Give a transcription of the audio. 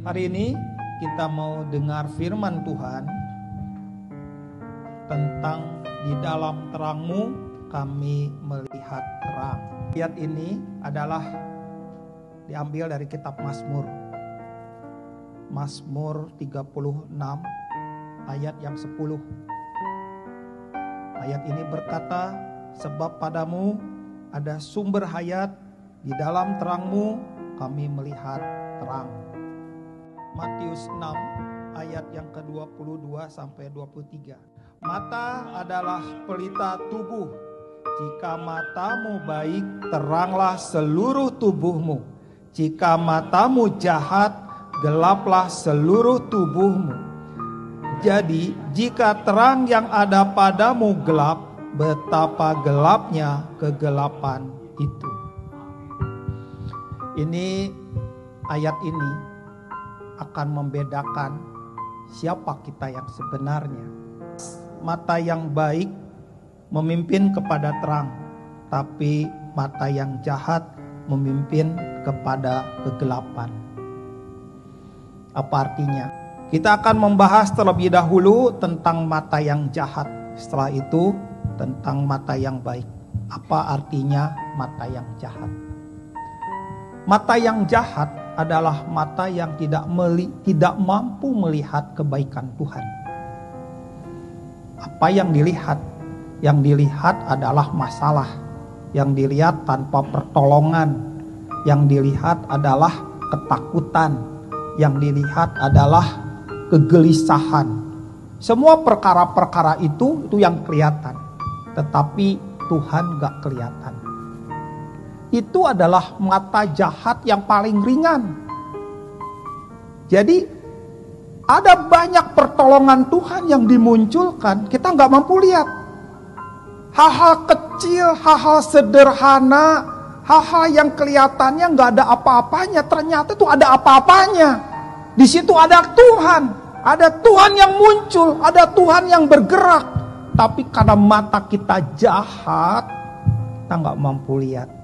Hari ini kita mau dengar firman Tuhan tentang di dalam terangmu kami melihat terang. Ayat ini adalah diambil dari kitab Mazmur. Mazmur 36 ayat yang 10. Ayat ini berkata, sebab padamu ada sumber hayat, di dalam terangmu kami melihat terang. Matius 6 ayat yang ke-22 sampai 23. Mata adalah pelita tubuh. Jika matamu baik, teranglah seluruh tubuhmu. Jika matamu jahat, gelaplah seluruh tubuhmu. Jadi, jika terang yang ada padamu gelap, betapa gelapnya kegelapan itu. Ini ayat ini akan membedakan siapa kita yang sebenarnya. Mata yang baik memimpin kepada terang, tapi mata yang jahat memimpin kepada kegelapan. Apa artinya? Kita akan membahas terlebih dahulu tentang mata yang jahat. Setelah itu tentang mata yang baik. Apa artinya mata yang jahat? Mata yang jahat adalah mata yang tidak meli, tidak mampu melihat kebaikan Tuhan. Apa yang dilihat? Yang dilihat adalah masalah. Yang dilihat tanpa pertolongan. Yang dilihat adalah ketakutan. Yang dilihat adalah kegelisahan. Semua perkara-perkara itu itu yang kelihatan. Tetapi Tuhan gak kelihatan itu adalah mata jahat yang paling ringan. Jadi ada banyak pertolongan Tuhan yang dimunculkan, kita nggak mampu lihat. Hal-hal kecil, hal-hal sederhana, hal-hal yang kelihatannya nggak ada apa-apanya, ternyata itu ada apa-apanya. Di situ ada Tuhan, ada Tuhan yang muncul, ada Tuhan yang bergerak. Tapi karena mata kita jahat, kita nggak mampu lihat.